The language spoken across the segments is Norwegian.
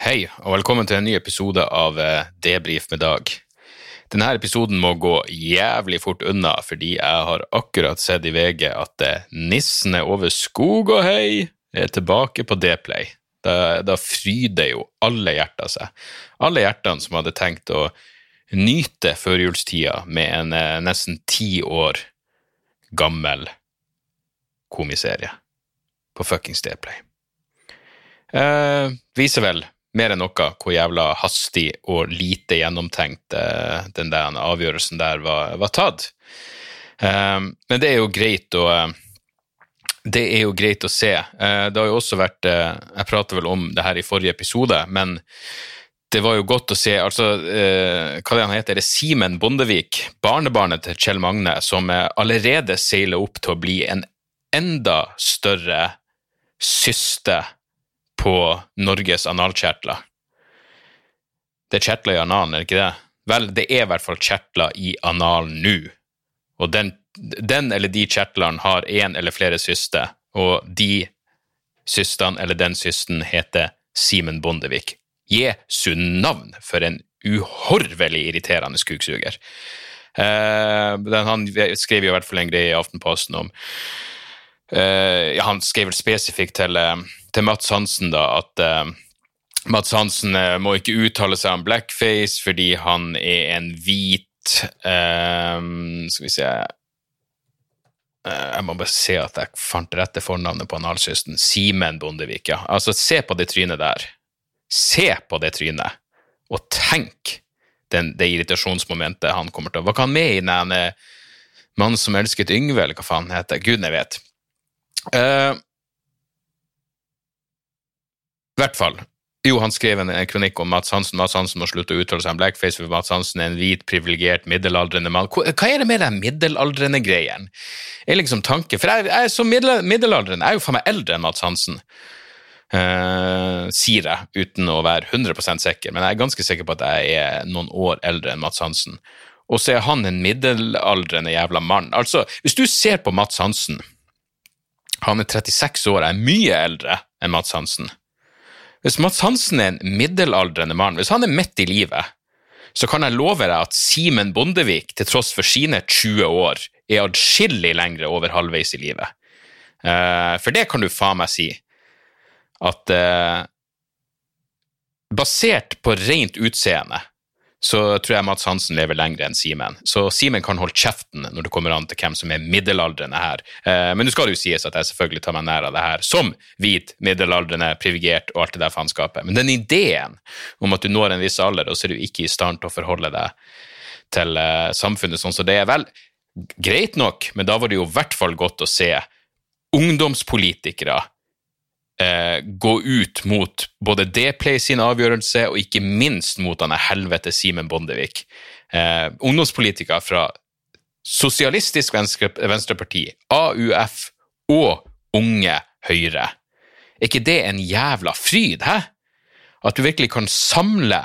Hei, og velkommen til en ny episode av eh, Debrif med Dag. Denne episoden må gå jævlig fort unna, fordi jeg har akkurat sett i VG at eh, nissene over skog og hei er tilbake på Dplay. Da, da fryder jo alle hjerter seg. Alle hjertene som hadde tenkt å nyte førjulstida med en eh, nesten ti år gammel komiserie på fuckings Dplay. Eh, viser vel mer enn noe hvor jævla hastig og lite gjennomtenkt eh, den der avgjørelsen der var, var tatt. Um, men det er jo greit å eh, det er jo greit å se. Uh, det har jo også vært uh, Jeg pratet vel om det her i forrige episode, men det var jo godt å se altså, Hva det han heter? Det Simen Bondevik, barnebarnet til Kjell Magne, som allerede seiler opp til å bli en enda større syste på Norges analkjertler. Det er kjertler i analen, er det ikke det? Vel, det er i hvert fall kjertler i analen nå. Og den, den eller de kjertlene har én eller flere syster, og de systene eller den systen heter Simen Bondevik. Jesu navn for en uhorvelig irriterende kuksuger. Uh, den, han skrev jo i hvert fall en greie i Aftenposten om uh, ja, Han skrev vel spesifikt til, eh, til Mats Hansen da, at eh, Mats Hansen eh, må ikke uttale seg om blackface fordi han er en hvit eh, Skal vi se Eh, Jeg må bare se at jeg fant rette fornavnet på analkysten. Simen Bondevik, ja. Altså, se på det trynet der. Se på det trynet, og tenk den, det irritasjonsmomentet han kommer til å Var ikke han med i den Mannen som elsket Yngve, eller hva faen heter? Gud, jeg vet. Eh, I hvert fall. Jo, han skrev en, en kronikk om Mats Hansen. Mats Hansen må slutte å uttale seg om blackface, for Mats Hansen er en hvit, privilegert, middelaldrende mann. Hva, hva er det med den middelaldrende greien? Er liksom tanke, For jeg, jeg er så middel, middelaldrende, jeg er jo faen meg eldre enn Mats Hansen. Uh, sier jeg, uten å være 100% sikker, men jeg er ganske sikker på at jeg er noen år eldre enn Mats Hansen. Og så er han en middelaldrende jævla mann. Altså, hvis du ser på Mats Hansen Han er 36 år, jeg er mye eldre enn Mats Hansen. Hvis Mats Hansen er en middelaldrende mann, hvis han er midt i livet, så kan jeg love deg at Simen Bondevik, til tross for sine 20 år, er adskillig lengre over halvveis i livet. Eh, for det kan du faen meg si. At eh, basert på rent utseende, så tror jeg Mats Hansen lever lenger enn Simen. Så Simen kan holde kjeften når det kommer an til hvem som er middelaldrende her. Eh, men nå skal det jo sies at jeg selvfølgelig tar meg nær av det her som hvit, middelaldrende, privilegert og alt det der faenskapet. Men den ideen om at du når en viss alder, og så er du ikke i stand til å forholde deg til eh, samfunnet sånn som det er, vel, greit nok, men da var det jo i hvert fall godt å se ungdomspolitikere eh, gå ut mot både Dplay sin avgjørelse og ikke minst mot denne helvete Simen Bondevik. Eh, ungdomspolitiker fra Sosialistisk Venstre, Venstreparti, AUF og Unge Høyre. Er ikke det en jævla fryd, hæ? At du virkelig kan samle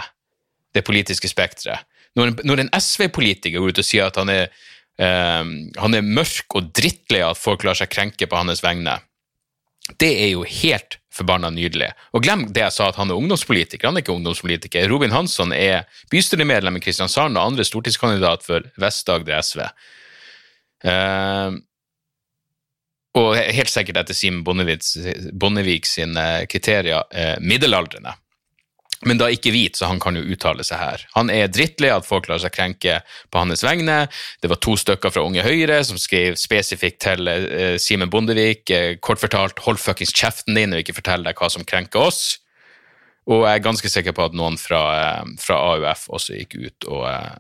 det politiske spekteret. Når, når en SV-politiker går ut og sier at han er, eh, han er mørk og drittlei av at folk lar seg krenke på hans vegne, det er jo helt forbanna nydelig. Og glem det jeg sa at han er ungdomspolitiker. Han er ikke ungdomspolitiker. Robin Hansson er bystyremedlem i Kristiansand og andre stortingskandidat for Vest-Agder SV. Uh, og helt sikkert etter Simen Bondevik, sine kriterier eh, middelaldrende. Men da ikke hvit, så han kan jo uttale seg her. Han er drittlei at folk lar seg krenke på hans vegne. Det var to stykker fra Unge Høyre som skrev spesifikt til eh, Simen Bondevik. Eh, kort fortalt, hold fuckings kjeften din og ikke fortell deg hva som krenker oss. Og jeg er ganske sikker på at noen fra, eh, fra AUF også gikk ut og eh,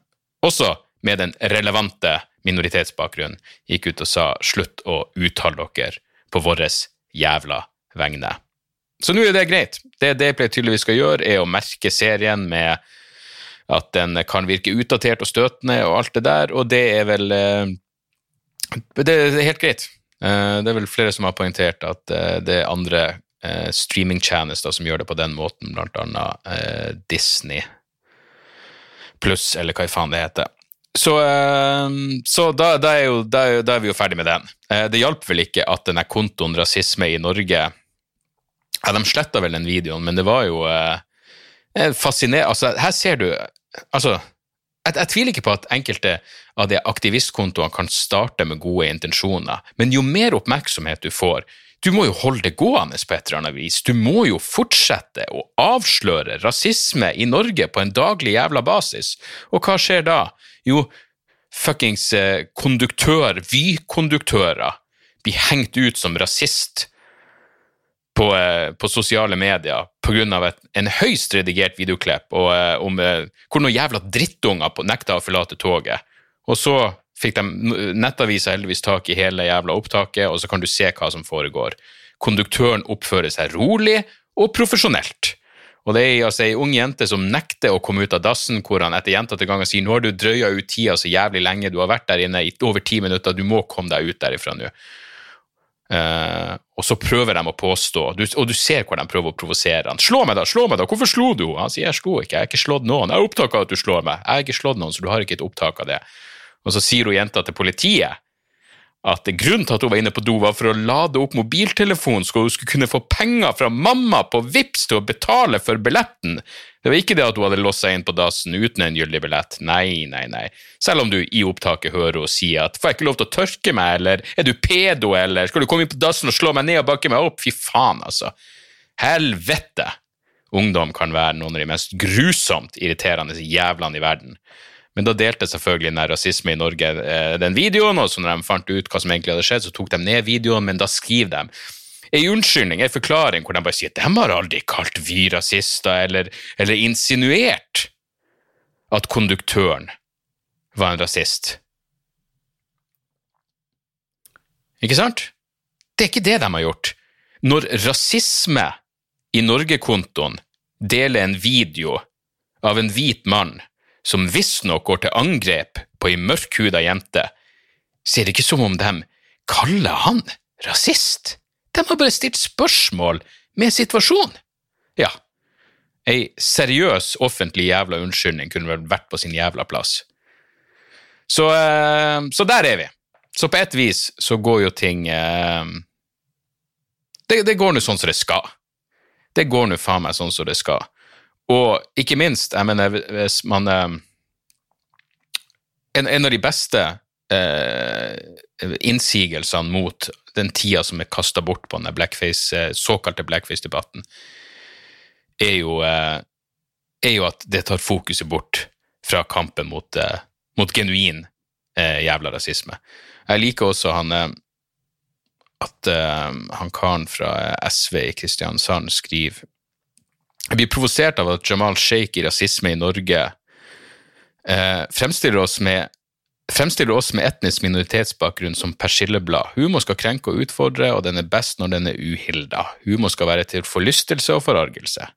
Også med den relevante minoritetsbakgrunnen gikk ut og sa slutt å uttale dere på våres jævla vegne. Så nå er det greit. Det Dayplay tydeligvis skal gjøre, er å merke serien med at den kan virke utdatert og støtende og alt det der, og det er vel eh, Det er helt greit. Eh, det er vel flere som har poengtert at eh, det er andre streamingtjenester som gjør det på den måten, blant annet Disney pluss, eller hva faen det heter. Så, så da, da, er jo, da, da, er vi jo ferdig med den. Det hjalp vel ikke at denne kontoen Rasisme i Norge ja, De sletta vel den videoen, men det var jo eh, fascinerende altså, Her ser du Altså, jeg, jeg, tviler ikke på at enkelte av de aktivistkontoene kan starte med gode intensjoner, men jo mer oppmerksomhet du får, du må jo holde det gående på et eller annet vis. Du må jo fortsette å avsløre rasisme i Norge på en daglig jævla basis. Og hva skjer da? Jo, fuckings eh, konduktør, Vy-konduktører blir hengt ut som rasist på, eh, på sosiale medier pga. en høyst redigert videoklipp og, eh, om hvor noen jævla drittunger nekta å forlate toget. Og så fikk de nettavisa heldigvis tak i hele jævla opptaket, og så kan du se hva som foregår. Konduktøren oppfører seg rolig og profesjonelt. Og det er altså ei ung jente som nekter å komme ut av dassen, hvor han etter gjentatte ganger sier nå har du drøya ut tida så jævlig lenge, du har vært der inne i over ti minutter, du må komme deg ut derifra nå. Uh, og så prøver de å påstå, du, og du ser hvor de prøver å provosere han. 'Slå meg, da! Slå meg, da! Hvorfor slo du?' Han sier 'jeg slo ikke, jeg har ikke slått noen'. 'Jeg har opptak av at du slår meg'. 'Jeg har ikke slått noen, så du har ikke et opptak av det'. Og så sier hun jenta til politiet at grunnen til at hun var inne på do, var for å lade opp mobiltelefonen så hun skulle kunne få penger fra mamma på VIPS til å betale for billetten. Det var ikke det at hun hadde låst seg inn på dassen uten en gyldig billett. Nei, nei, nei. Selv om du i opptaket hører henne si at 'får jeg ikke lov til å tørke meg', eller 'er du pedo', eller 'skal du komme inn på dassen og slå meg ned og bakke meg opp'? Fy faen, altså. Helvete! Ungdom kan være noen av de mest grusomt irriterende jævlene i verden. Men da delte selvfølgelig den rasisme i Norge eh, den videoen, og så når de fant ut hva som egentlig hadde skjedd, så tok de ned videoen, men da skriver de en unnskyldning, en forklaring, hvor de bare sier at de har aldri kalt vi rasister, eller, eller insinuert at konduktøren var en rasist. Ikke sant? Det er ikke det de har gjort. Når rasisme i Norge-kontoen deler en video av en hvit mann som visstnok går til angrep på ei mørkhuda jente, så er det ikke som om de kaller han rasist. De har bare stilt spørsmål med situasjonen. Ja, ei seriøs offentlig jævla unnskyldning kunne vel vært på sin jævla plass. Så, eh, så der er vi. Så på et vis så går jo ting eh, det, det, går nå sånn som det skal. Det går nå faen meg sånn som det skal. Og ikke minst, jeg mener, hvis man eh, en, en, av de beste eh, innsigelsene mot den tida som er kasta bort på den blackface, eh, såkalte blackface-debatten, er, eh, er, jo at det tar fokuset bort fra kampen mot, eh, mot genuin eh, jævla rasisme. Jeg liker også han at han karen fra SV i Kristiansand skriver jeg blir provosert av at Jamal Sheikh i Rasisme i Norge eh, fremstiller, oss med, fremstiller oss med etnisk minoritetsbakgrunn som persilleblad. Humor skal krenke og utfordre, og den er best når den er uhilda. Humor skal være til forlystelse og forargelse.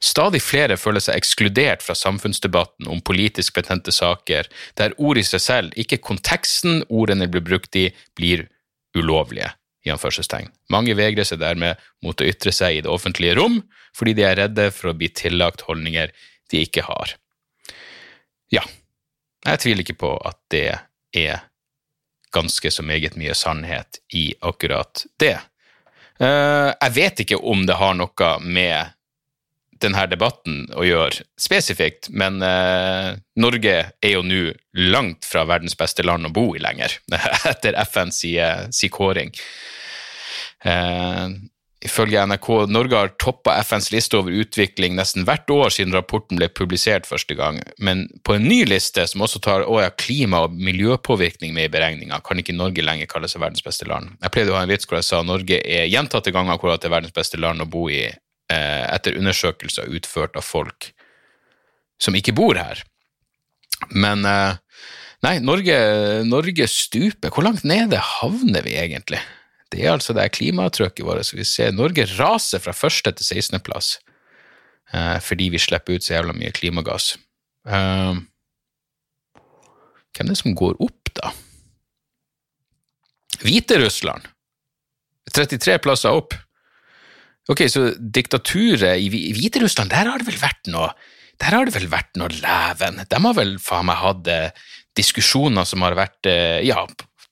Stadig flere føler seg ekskludert fra samfunnsdebatten om politisk betente saker, der ord i seg selv, ikke konteksten ordene blir brukt i, blir ulovlige i anførselstegn. Mange vegrer seg dermed mot å ytre seg i det offentlige rom, fordi de er redde for å bli tillagt holdninger de ikke har. Ja, jeg tviler ikke på at det er ganske så meget mye sannhet i akkurat det. Eh, jeg vet ikke om det har noe med denne debatten å gjøre spesifikt, men eh, Norge er jo nå langt fra verdens beste land å bo i lenger, etter FNs si, kåring. Eh, ifølge NRK Norge har toppa FNs liste over utvikling nesten hvert år siden rapporten ble publisert første gang, men på en ny liste som også tar å, ja, klima- og miljøpåvirkning med i beregninga, kan ikke Norge lenger kalle seg verdens beste land. Jeg pleide å ha en vits hvor jeg sa Norge er gjentatte ganger det er verdens beste land å bo i Eh, etter undersøkelser utført av folk som ikke bor her. Men eh, nei, Norge, Norge stuper. Hvor langt nede havner vi egentlig? det er altså det er klimaavtrykket vårt. Vi ser Norge raser fra første til 16. plass eh, fordi vi slipper ut så jævla mye klimagass. Eh, hvem er det som går opp, da? Hviterussland. 33 plasser opp. Ok, så diktaturet i Hviterussland, der har det vel vært noe der har det vel vært noe leven. De har vel faen meg hatt eh, diskusjoner som har vært, eh, ja,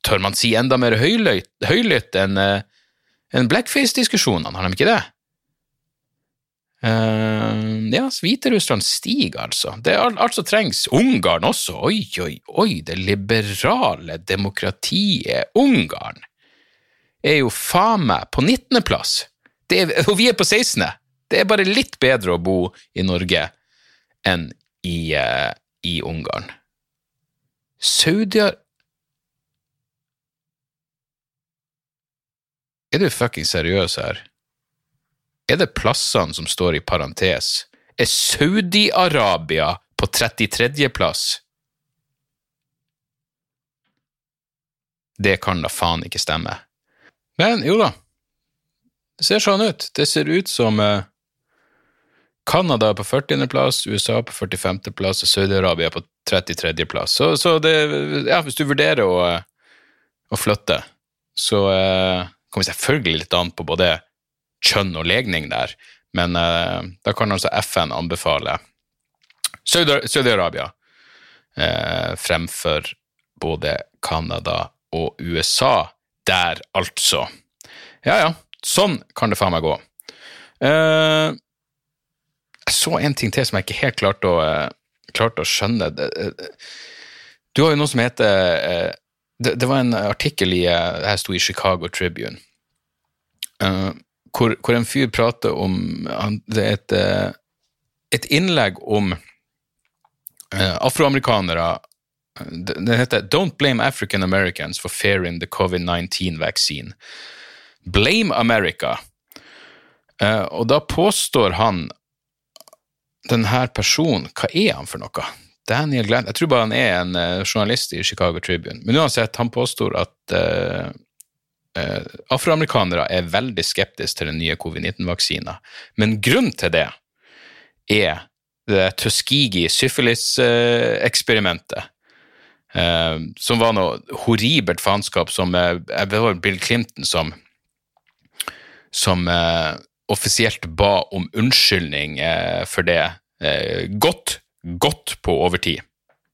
tør man si, enda mer høylytt enn uh, en blackface-diskusjonene, har de ikke det? Uh, ja, Hviterussland stiger, altså. Det er alt som trengs. Ungarn også. Oi, oi, oi, det liberale demokratiet Ungarn er jo faen meg på 19.-plass. Og vi er på 16. Det er bare litt bedre å bo i Norge enn i, uh, i Ungarn. Saudi Er du fucking seriøs her? Er det plassene som står i parentes? Er Saudi-Arabia på 33.-plass? Det kan da faen ikke stemme. Men jo da, det ser sånn ut. Det ser ut som eh, Canada på 40.-plass, USA på 45.-plass og Saudi-Arabia på 33.-plass. Så, så det, ja, hvis du vurderer å, å flytte, så eh, kommer selvfølgelig litt an på både kjønn og legning der, men eh, da kan altså FN anbefale Saudi-Arabia eh, fremfor både Canada og USA der, altså. Ja ja, sånn kan det faen meg gå. Uh, jeg så en ting til som jeg ikke helt klarte å, klarte å skjønne. Du har jo noe som heter det, det, var en artikkel i eh, Det her sto i Chicago Tribune. Uh, hvor, hvor, en fyr prater om Det er et, uh, et innlegg om uh, afroamerikanere det heter Don't blame African Americans for fearing the COVID-19 vaccine. Blame America. og da påstår han denne personen Hva er han for noe? Daniel Glenn Jeg tror bare han er en uh, journalist i Chicago Tribune. Men uansett, han påstår at uh, uh, afroamerikanere er veldig skeptiske til den nye covid-19-vaksina. Men grunnen til det er det Tuskegee syfilis-eksperimentet. som var noe horribelt faenskap som Det Bill Clinton som som offisielt ba om unnskyldning for det. godt godt på overtid.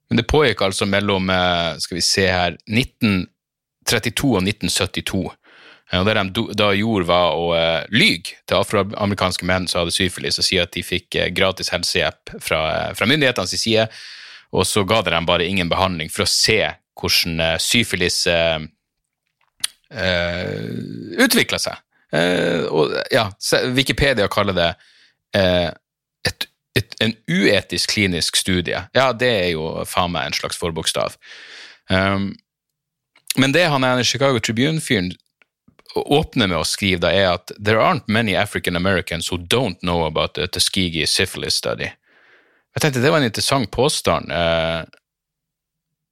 Men det pågikk altså mellom eh, skal vi se her, 1932 og 1972. Eh, og Det de da gjorde, var å uh, lyge til afroamerikanske menn som hadde syfilis, og si at de fikk uh, gratis helsehjelp fra, fra myndighetenes side, og så ga de dem bare ingen behandling for å se hvordan uh, syfilis uh, utvikla seg. Og ja, Wikipedia kaller det et et, en uetisk klinisk studie, ja, det er jo faen meg en slags forbokstav. Um, men det han er en Chicago Tribune-fyren åpner med å skrive, da, er at there aren't many African Americans who don't know about the Tuskegee syphilis study. Jeg tenkte det var en interessant påstand. Uh,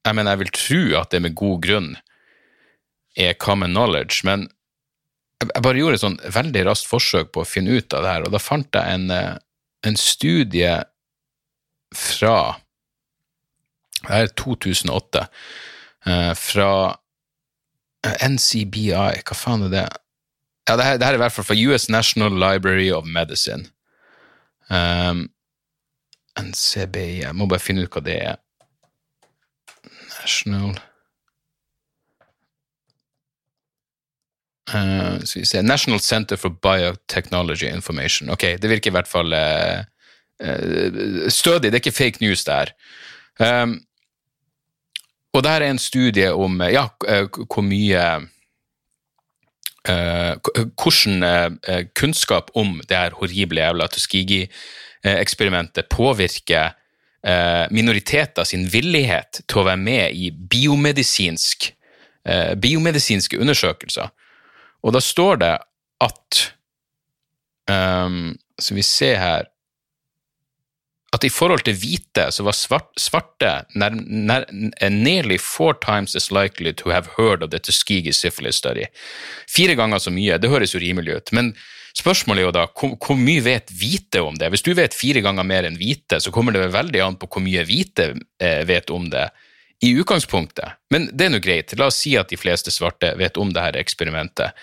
jeg mener, jeg vil tro at det med god grunn er common knowledge, men jeg bare gjorde et sånn veldig raskt forsøk på å finne ut av det her, og da fant jeg en, uh, en studie fra Det er 2008. Eh, fra NCBI, hva faen er det? Ja, det her, det her er i hvert fall fra US National Library of Medicine. Um, NCBI Jeg må bare finne ut hva det er. National Uh, skal vi se National Center for Biotechnology Information. Ok, det virker i hvert fall uh, uh, stødig. Det er ikke fake news, der. Um, og det her er en studie om ja, hvor mye Hvordan kunnskap om det her horrible jævla Tuskegee-eksperimentet påvirker minoriteter sin villighet til å være med i biomedisinsk, biomedisinske undersøkelser. Og da står det at um, Skal vi ser her at i forhold til hvite, så var svart, svarte nær, nær, nearly four times as likely to have heard of the Tuskegee syphilis study. Fire ganger så mye, det høres jo rimelig ut. Men spørsmålet er jo da, hvor, hvor mye vet hvite om det? Hvis du vet fire ganger mer enn hvite, så kommer det veldig an på hvor mye hvite eh, vet om det i utgangspunktet. Men det er nå greit. La oss si at de fleste svarte vet om dette eksperimentet.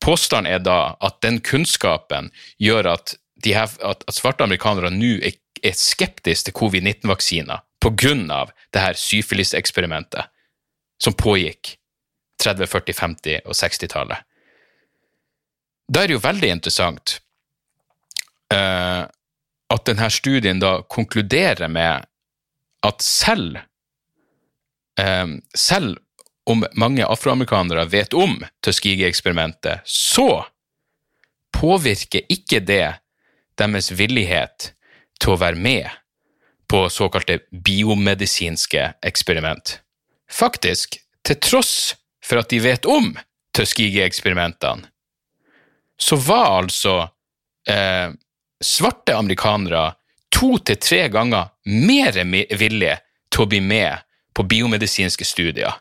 Påstanden er da at den kunnskapen gjør at, her, at, at svarte amerikanere nå er er skeptiske til covid-19-vaksiner pga. det her syfilis-eksperimentet som pågikk 30-, 40-, 50- og 60-tallet. Da er det jo veldig interessant uh, at denne studien da konkluderer med at selv, selv om mange afroamerikanere vet om Tuskegee-eksperimentet, så påvirker ikke det deres villighet til å være med på såkalte biomedisinske eksperiment. Faktisk, til tross for at de vet om Tuskegee-eksperimentene, så var altså eh, svarte amerikanere to til tre ganger mer villige til å bli med på biomedisinske studier.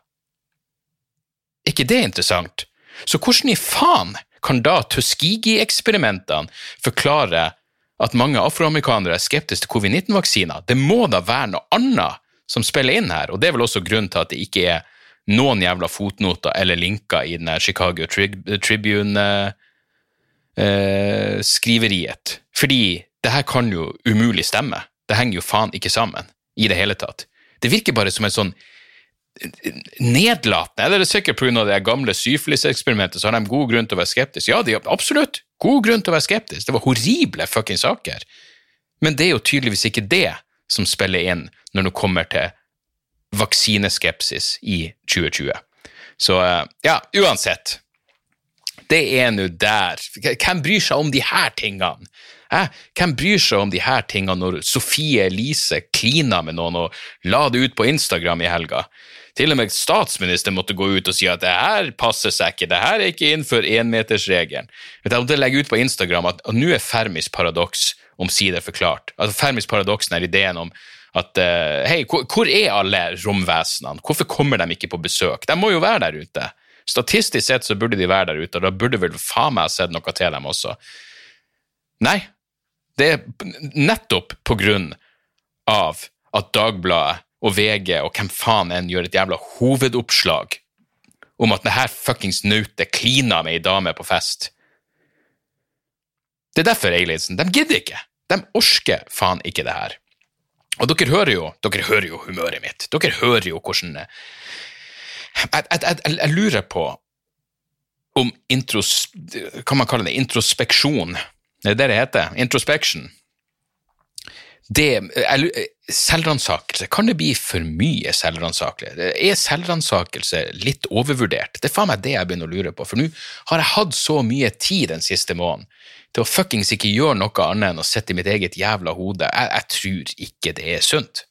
Er ikke det interessant? Så hvordan i faen kan da Tuskegee-eksperimentene forklare at mange afroamerikanere er skeptiske til covid-19-vaksiner. Det må da være noe annet som spiller inn her, og det er vel også grunnen til at det ikke er noen jævla fotnoter eller linker i den Chicago Tribune-skriveriet. Eh, Fordi det her kan jo umulig stemme. Det henger jo faen ikke sammen i det hele tatt. Det virker bare som en sånn nedlatende. Eller det er sikkert pga. det gamle syfiliseksperimentet, så har de god grunn til å være skeptisk. Ja, de har absolutt god grunn til å være skeptisk. Det var horrible fuckings saker. Men det er jo tydeligvis ikke det som spiller inn når det kommer til vaksineskepsis i 2020. Så eh, ja, uansett. Det er nå der. Hvem bryr seg om de her tingene? Eh, hvem bryr seg om de her tingene når Sofie Elise klina med noen og la det ut på Instagram i helga? Til og med statsministeren måtte gå ut og si at det her passer seg ikke, det her er ikke innenfor énmetersregelen. Jeg måtte legge ut på Instagram at, nå er Fermis paradoks omsider forklart. Altså Fermis paradoksen er ideen om at uh, hei, hvor, hvor, er alle romvesenene? Hvorfor kommer de ikke på besøk? De må jo være der ute. Statistisk sett så burde de være der ute, og da burde vel faen meg sett noe til dem også. Nei, det er nettopp på grunn av at Dagbladet og VG og hvem faen enn gjør et jævla hovedoppslag om at denne fuckings nautet klina med ei dame på fest. Det er derfor, Eilinsen, de gidder ikke. De orker faen ikke det her. Og dere hører jo dere hører jo humøret mitt. Dere hører jo hvordan Jeg, jeg, jeg, jeg lurer på om intros... Hva man kaller det? Introspeksjon? Er det det det heter? Introspection? det Selvransakelse, kan det bli for mye selvransakelse? Er selvransakelse litt overvurdert? Det er faen meg det jeg begynner å lure på, for nå har jeg hatt så mye tid den siste måneden til å fuckings ikke gjøre noe annet enn å sitte i mitt eget jævla hode. Jeg, jeg, tror ikke det er sunt.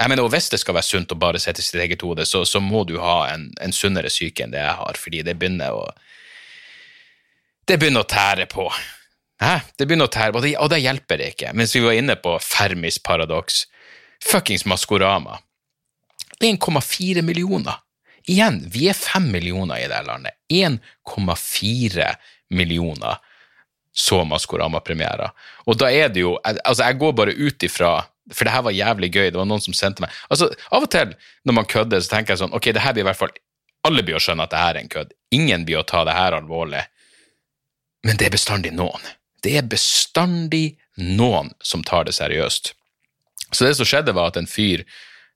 Jeg mener, og Hvis det skal være sunt å bare sitte i sitt eget hode, så, så må du ha en, en sunnere syke enn det jeg har, fordi det begynner å det begynner å tære på. Hæ? Det begynner å tære, det, og det hjelper ikke. Mens vi var inne på Fermis paradoks. Fuckings Maskorama. 1,4 millioner. Igjen, vi er 5 millioner i det landet. 1,4 millioner så Maskorama-premierer. Og da er det jo Altså, jeg går bare ut ifra For det her var jævlig gøy. Det var noen som sendte meg Altså, Av og til når man kødder, så tenker jeg sånn Ok, det her blir i hvert fall Alle blir å skjønne at det her er en kødd. Ingen blir å ta det her alvorlig. Men det er bestandig noen. Det er bestandig noen som tar det seriøst. Så det som skjedde, var at en fyr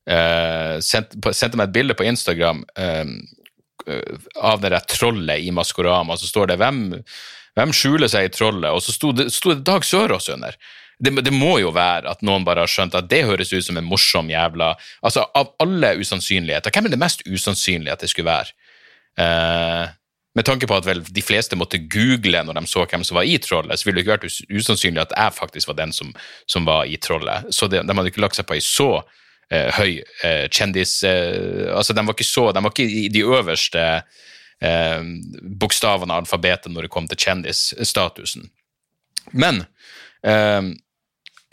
eh, sendte, meg et bilde på Instagram eh, av det der trollet i Maskorama. Så står det hvem, hvem skjuler seg i trollet?' Og så sto det, sto det Dag Sørås under. Det, det, må jo være at noen bare har skjønt at det høres ut som en morsom jævla Altså, av alle usannsynligheter, hvem er det mest usannsynlige at det skulle være? Eh, med tanke på at vel de fleste måtte google når de så hvem som var i trollet, så ville det ikke vært usannsynlig at jeg faktisk var den som, som var i trollet. Så de, de hadde ikke lagt seg på ei så eh, høy eh, kjendis... Eh, altså, de var ikke så De var ikke i de øverste eh, bokstavene av alfabetet når det kom til kjendisstatusen. Men eh,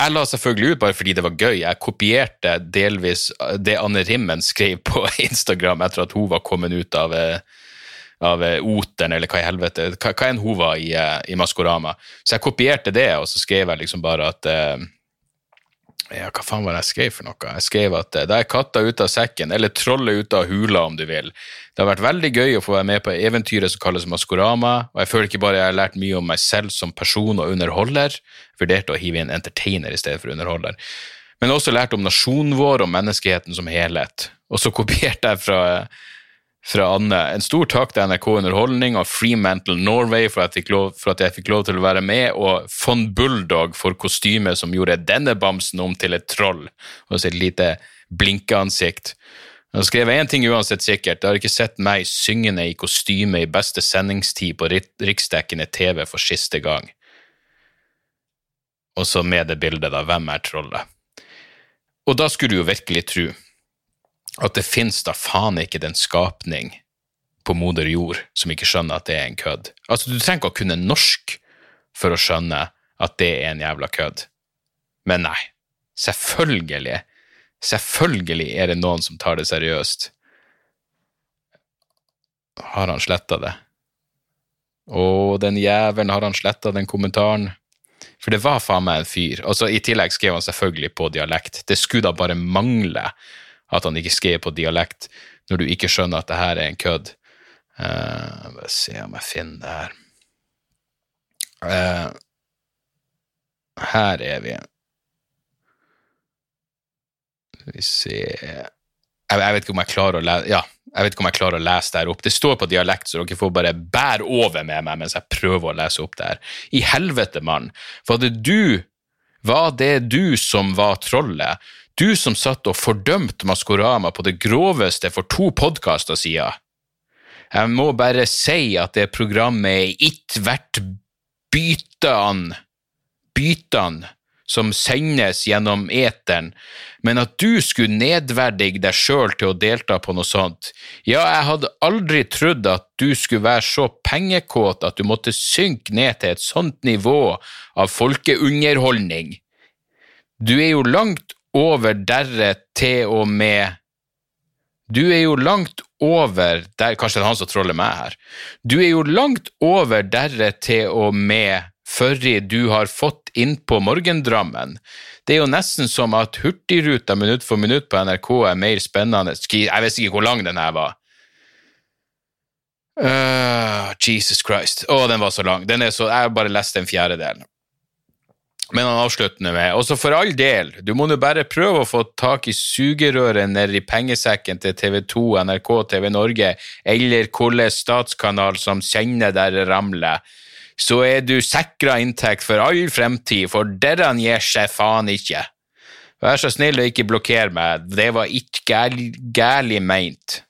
jeg la selvfølgelig ut bare fordi det var gøy. Jeg kopierte delvis det Anne Rimmen skrev på Instagram etter at hun var kommet ut av, eh, av Oten, Oteren, eller hva i helvete hva, hva enn hun var i, eh, i Maskorama. Så jeg kopierte det, og så skrev jeg liksom bare at ja, hva faen var det jeg skrev for noe? Jeg skrev at da er katta ute av sekken, eller trollet ute av hula, om du vil. Det har vært veldig gøy å få være med på eventyret som kalles Maskorama, og jeg føler ikke bare jeg har lært mye om meg selv som person og underholder, jeg vurderte å hive inn entertainer i stedet for underholder, men også lært om nasjonen vår og menneskeheten som helhet. Og så kopierte jeg fra fra Anne. En stor takk til NRK Underholdning og Freemantle Norway for at, lov, for at, jeg fikk lov til å være med, og Von Bulldog for kostymet som gjorde denne bamsen om til et troll og sitt lite blinkeansikt. Jeg skrev én ting uansett sikkert, jeg har ikke sett meg syngende i kostyme i beste sendingstid på riksdekkende TV for siste gang. Og så med det bildet, da, hvem er trollet? Og da skulle du jo virkelig tro at det fins da faen ikke den skapning på moder jord som ikke skjønner at det er en kødd. Altså, du trenger ikke å kunne norsk for å skjønne at det er en jævla kødd. Men nei, selvfølgelig, selvfølgelig er det noen som tar det seriøst. Har han sletta det? Å, den jævelen, har han sletta den kommentaren? For det var faen meg en fyr. Og så I tillegg skrev han selvfølgelig på dialekt. Det skulle da bare mangle at han ikke skriver på dialekt når du ikke skjønner at det her er en kødd. Uh, bare se om jeg finner det her. Uh, her er vi. Skal vi se jeg, jeg, vet ikke om jeg klarer å lese Ja, jeg vet ikke om jeg klarer å lese det her opp. Det står på dialekt, så dere får bare bære over med meg mens jeg prøver å lese opp det her. I helvete, mann! Var det du Var det du som var trollet? Du som satt og fordømte Maskorama på det groveste for to podkaster siden. Jeg må bare si at det programmet er ikke verdt bytene, bytene som sendes gjennom eteren, men at du skulle nedverdige deg sjøl til å delta på noe sånt, ja, jeg hadde aldri trodd at du skulle være så pengekåt at du måtte synke ned til et sånt nivå av folkeunderholdning. Du er jo langt over derre til og med Du er jo langt over der, Kanskje det er han som troller meg her. Du er jo langt over derre til og med førri du har fått innpå morgendrammen. Det er jo nesten som at Hurtigruta minutt for minutt på NRK er mer spennende Jeg visste ikke hvor lang den her var. Uh, Jesus Christ. Å, oh, den var så lang. Den er så, jeg har bare lest en fjerdedel. Men han avslutter med Og så for all del, du må nå bare prøve å få tak i sugerøret nedi pengesekken til TV 2, NRK, TV Norge eller hvilken statskanal som kjenner der det ramler. Så er du sikra inntekt for all fremtid, for dere gir seg faen ikke. Vær så snill å ikke blokkere meg, det var ikke gærlig meint.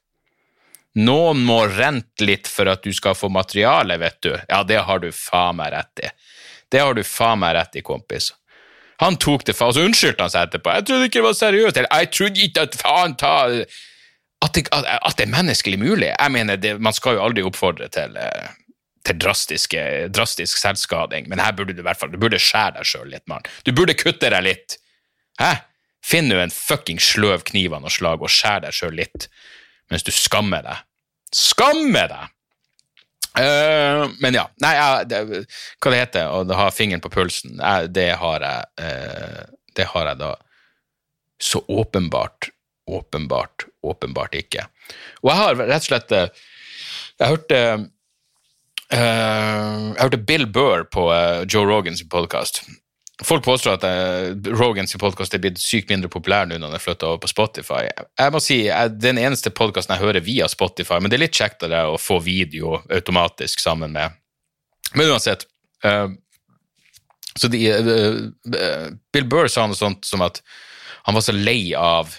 Noen må rente litt for at du skal få materiale, vet du. Ja, det har du faen meg rett i. Det har du faen meg rett i, kompis. Han tok det faen, så unnskyldte han seg etterpå. Jeg trodde ikke det var seriøst. Jeg trodde ikke at faen ta At det, at, det er menneskelig mulig. Jeg mener, det, man skal jo aldri oppfordre til, eh, til drastisk selvskading, men her burde du i hvert fall Du burde skjære deg sjøl litt, mann. Du burde kutte deg litt. Hæ? Finn nå en fucking sløv kniv av noe slag og skjær deg sjøl litt mens du skammer deg. Skammer deg! Uh, men ja. Nei, jeg, det, hva det heter å ha fingeren på pulsen, jeg, det har jeg uh, Det har jeg da så åpenbart, åpenbart, åpenbart ikke. Og jeg har rett og slett eh, Jeg hørte uh, Jeg hørte Bill Burr på Joe Rogans podkast. Folk påstår at uh, Rogans podkast er blitt sykt mindre populær nå når den er flytta over på Spotify. Jeg må si, jeg, Den eneste podkasten jeg hører via Spotify, men det er litt kjektere å få video automatisk sammen med Men uansett uh, så de, uh, Bill Burr sa noe sånt som at han var så lei av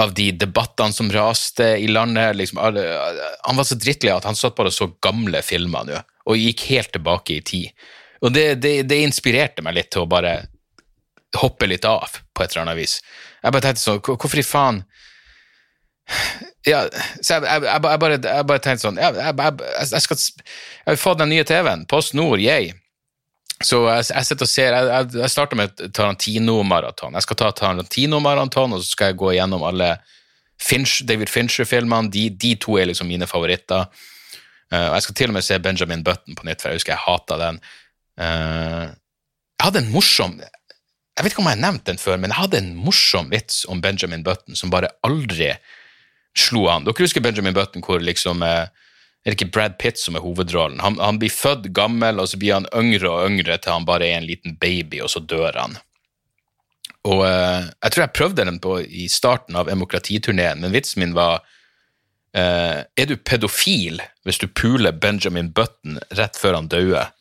av de debattene som raste i landet. Liksom, han var så drittlei at han satt bare og så gamle filmer nå, og gikk helt tilbake i tid. Og det, det, det, inspirerte meg litt til å bare hoppe litt av, på et eller annet vis. Jeg bare tenkte sånn, hvorfor i faen ja, så jeg, jeg, jeg, jeg, bare, tenkte sånn jeg, skal, jeg vil få den nye TV-en. Post Nord, yay. Så jeg, jeg sitter og ser Jeg, jeg, jeg starter med Tarantino-maraton. Jeg skal ta Tarantino-maraton, og så skal jeg gå igjennom alle Finch, David Fincher-filmene. De, de, to er liksom mine favoritter. Uh, og jeg skal til og med se Benjamin Button på nytt, for jeg husker jeg hata den. Uh, jeg hadde en morsom Jeg vet ikke om jeg har nevnt den før, men jeg hadde en morsom vits om Benjamin Button som bare aldri slo an. Dere husker Benjamin Button hvor liksom uh, er det ikke Brad Pitt som er hovedrollen? Han, han, blir født gammel, og så blir han yngre og yngre til han bare er en liten baby, og så dør han. Og uh, Jeg tror jeg prøvde den på i starten av demokratiturneen, men vitsen min var uh, Er du pedofil hvis du puler Benjamin Button rett før han dauer?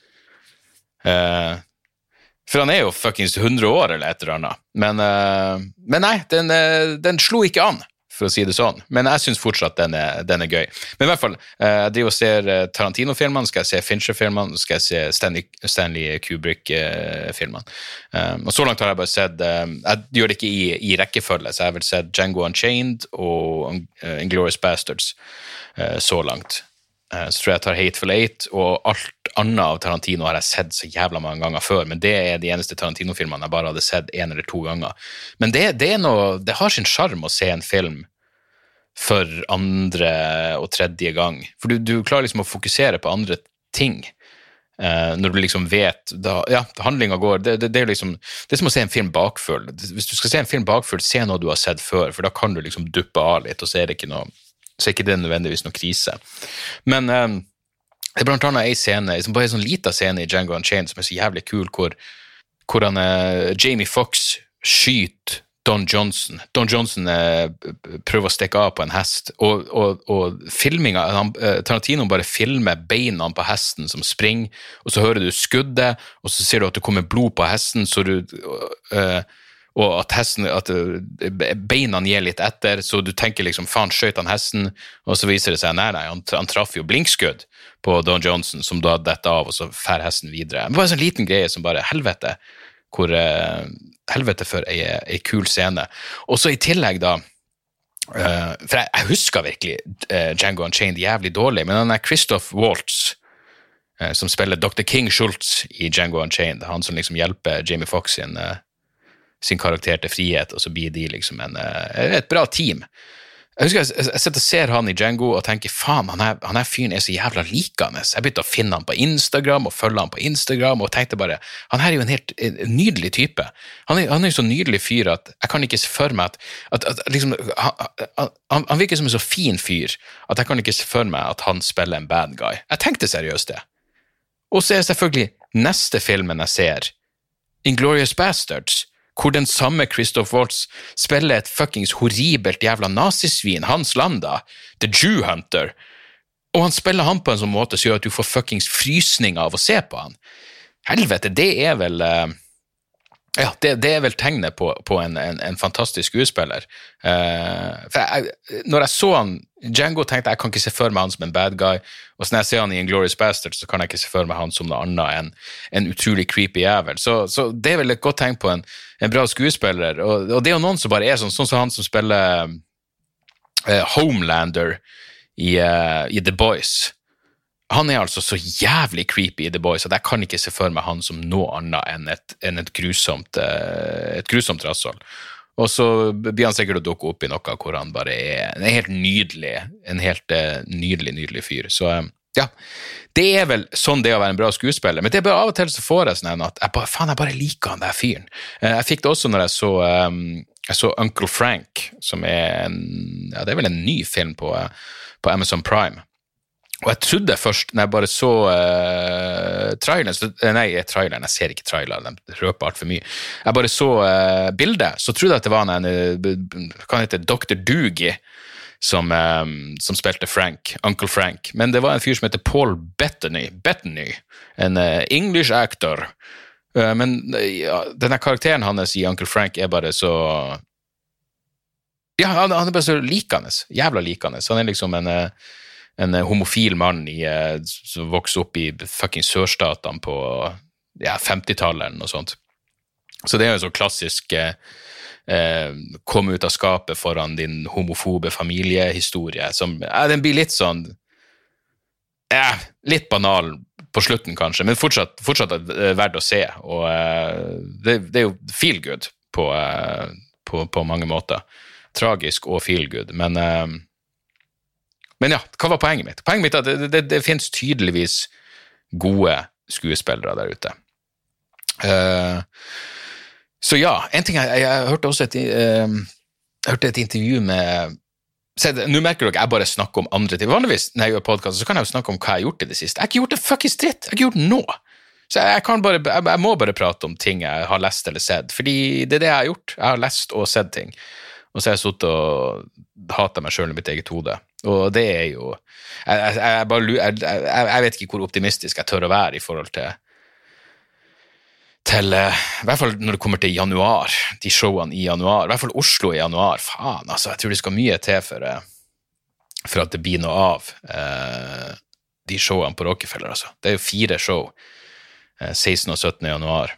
Uh, for han er jo fuckings 100 år eller et eller annet. Men, men nei, den, den slo ikke an for å si det sånn. Men jeg syns fortsatt den er, den er, gøy. Men i hvert fall, eh, jeg driver og ser eh, Tarantino-filmene, skal jeg se Fincher-filmene, skal jeg se Stanley, Stanley Kubrick-filmene. Um, og så langt har jeg bare sett um, Jeg gjør det ikke i, i, rekkefølge, så jeg har vel sett Django Unchained og uh, Inglorious Bastards uh, så langt. Uh, så tror jeg jeg tar Hateful Eight, og alt annet av Tarantino har jeg sett så jævla mange ganger før, men det er de eneste Tarantino-filmene jeg bare hadde sett én eller to ganger. Men det, det, noe, det har sin sjarm å se en film for andre og tredje gang. For du, du klarer liksom å fokusere på andre ting. Uh, når du liksom vet da, Ja, handlinga går det, det, det, er liksom, det er som å se en film bakfull. Hvis du skal se en film bakfull, se noe du har sett før, for da kan du liksom duppe av litt, og så er det ikke noe så er ikke det nødvendigvis noe krise. Men um, det er blant annet ei scene, liksom bare en sånn lita scene i Django Unchained som er så jævlig kul, hvor, hvor han, uh, Jamie Fox skyter Don Johnson. Don Johnson uh, prøver å stikke av på en hest, og, og, og filminga uh, Tarantino bare filmer beina på hesten som springer, og så hører du skuddet, og så ser du at det kommer blod på hesten, så du eh, og at, hesten, at eh, beina gir litt etter, så du tenker liksom faen, skjøt han hesten? Og så viser det seg nei, nei, han, han traff jo blinkskudd på Don Johnson, som da detter av, og så fer hesten videre. Det var en sånn liten greie som bare Helvete! hvor uh, Helvete for ei, ei, kul scene. Og så i tillegg, da uh, For jeg, jeg, husker virkelig uh, Django Unchained jævlig dårlig, men han er Christoph Waltz, som spiller Dr. King Schultz i Django Unchained, han som liksom hjelper Jamie Fox sin, sin karakter til frihet, og så blir de liksom en, et bra team. Jeg husker jeg, jeg sitter og ser han i Django og tenker faen, han er, han her fyren er så jævla likende. Jeg begynte å finne han på Instagram og følge han på Instagram og tenkte bare han her er jo en helt en nydelig type. Han er, han er jo så nydelig fyr at jeg kan ikke se for meg at, at, at liksom, han, han, han, virker som en så fin fyr at jeg kan ikke se for meg at han spiller en bad guy. Jeg tenkte seriøst det. Og så er selvfølgelig neste filmen jeg ser, Inglorious Bastards hvor den samme Christoph Waltz spiller et fuckings horribelt jævla nazisvin, Hans Landa, The Jew Hunter, og han spiller han på en sånn måte som gjør at du får fuckings frysninger av å se på han. Helvete, det er vel uh, ja, det, det, er vel tegnet på, på en, en, en, fantastisk skuespiller. Uh, for jeg, når jeg så han Django, tenkte jeg kan ikke se for meg han som en bad guy. Og så når jeg ser han i Inglorious Bastard, så kan jeg ikke se for meg han som noe annet enn en utrolig creepy jævel. Så, så, det er vel et godt tegn på en, en bra skuespiller. Og, og, det er jo noen som bare er sånn, sånn som han som spiller uh, Homelander i, uh, i The Boys han er altså så jævlig creepy i The Boys at jeg kan ikke se for meg han som noe annet enn et, enn et grusomt, eh, et grusomt rasshold. Og så blir han sikkert å dukke opp i noe hvor han bare er en helt nydelig, en helt uh, nydelig, nydelig fyr. Så um, ja, det er vel sånn det å være en bra skuespiller. Men det er bare av og til så får jeg sånn at jeg bare, faen, jeg bare liker han der fyren. Jeg fikk det også når jeg så, jeg så Uncle Frank, som er en ja, det er vel en ny film på, på Amazon Prime. Og jeg trodde først, når jeg bare så uh, traileren eh, Nei, traileren, jeg ser ikke traileren, den røper altfor mye. Jeg bare så uh, bildet, så trodde jeg at det var en Hva heter Dr. Doogie som, um, som, spilte Frank, Uncle Frank. Men det var en fyr som heter Paul Bettany, Bettany en English actor. men denne karakteren hans i Uncle Frank er bare så Ja, han er bare så likende. Jævla likende. Han er liksom en en eh, homofil mann i, eh, som vokste opp i fucking sørstatene på ja, 50-tallet eller noe sånt. Så det er jo en sånn klassisk eh, eh, komme ut av skapet foran din homofobe familiehistorie, som ja, Den blir litt sånn ja, litt banal på slutten, kanskje, men fortsatt, fortsatt eh, verdt å se. Og eh, det, det er jo feel good på, eh, på, på mange måter. Tragisk og feel good, men eh, Men ja, hva var poenget mitt? Poenget mitt er at det, det, det finnes tydeligvis gode skuespillere der ute. Uh, så ja, en ting jeg, jeg, hørte også et, uh, hørte et intervju med Nå merker dere jeg bare snakker om andre ting. Vanligvis når jeg gjør podkast, så kan jeg jo snakke om hva jeg har gjort i det siste. Jeg har ikke gjort en fuckings dritt! Jeg har ikke gjort noe! Så jeg, bare, jeg, jeg må bare prate om ting jeg har lest eller sett, fordi det er det jeg har gjort. Jeg har lest og sett ting. Og så har jeg sittet og hata meg sjøl i mitt eget hode. Og det er jo jeg, jeg, jeg, bare, jeg, jeg, jeg vet ikke hvor optimistisk jeg tør å være i forhold til til eh, I hvert fall når det kommer til januar, de showene i januar. I hvert fall Oslo i januar. Faen, altså. Jeg tror det skal mye til for, eh, for at det blir noe av eh, de showene på Rockefeller, altså. Det er jo fire show. eh, 16. og 17. januar.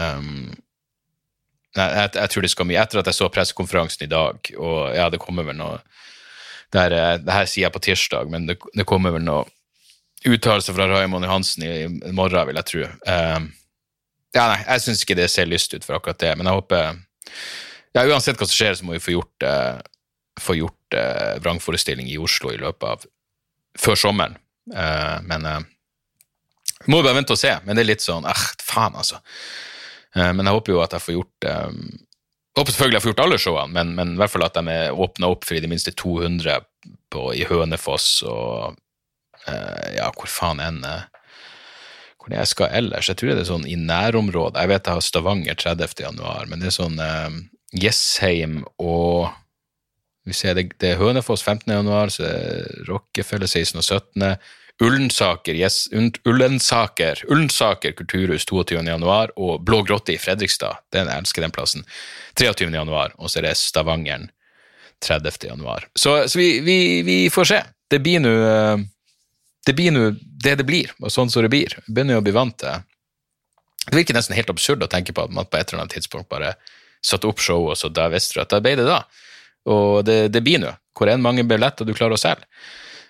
Um, nei, jeg, jeg tror det skal mye. Etter at jeg så pressekonferansen i dag, og ja, det kommer vel noe det det her sier jeg på tirsdag, men det, det kommer vel noe uttalelse fra Raymond Johansen i, i morgen, vil jeg tro. Um, ja, nei, jeg syns ikke det ser lyst ut for akkurat det, men jeg håper ja, Uansett hva som skjer, så må vi få gjort, eh, få gjort eh, vrangforestilling i Oslo i løpet av før sommeren. Eh, men eh, vi må bare vente og se. Men det er litt sånn eh, faen, altså. Eh, men jeg håper jo at jeg får gjort eh, håper selvfølgelig jeg får gjort alle showene, men, men i hvert fall at de er åpna opp for i det minste 200 på, i Hønefoss og eh, ja, hvor faen enn. eh, hvor jeg skal ellers. Jeg tror det er sånn i nærområdet. Jeg vet jeg har Stavanger 30. januar, men det er sånn eh, Jessheim og vi ser det, det er Hønefoss 15. januar, så er Rockefeller 16. og 17. Ullensaker, yes, Ullensaker, Ullensaker kulturhus 22. januar, og Blå grotte i Fredrikstad. Den, elsker den plassen. 23. januar, og så er det Stavangeren 30. januar. Så, så vi, vi, vi får se. Det blir nå eh, det blir nå det det blir, og sånn som det blir. Begynner jo å bli vant til Det virker nesten helt absurd å tenke på at man på et eller annet tidspunkt bare satte opp show, og så da visste du at da ble det da. Og det, det blir nå. Hvor enn mange billetter du klarer å selge.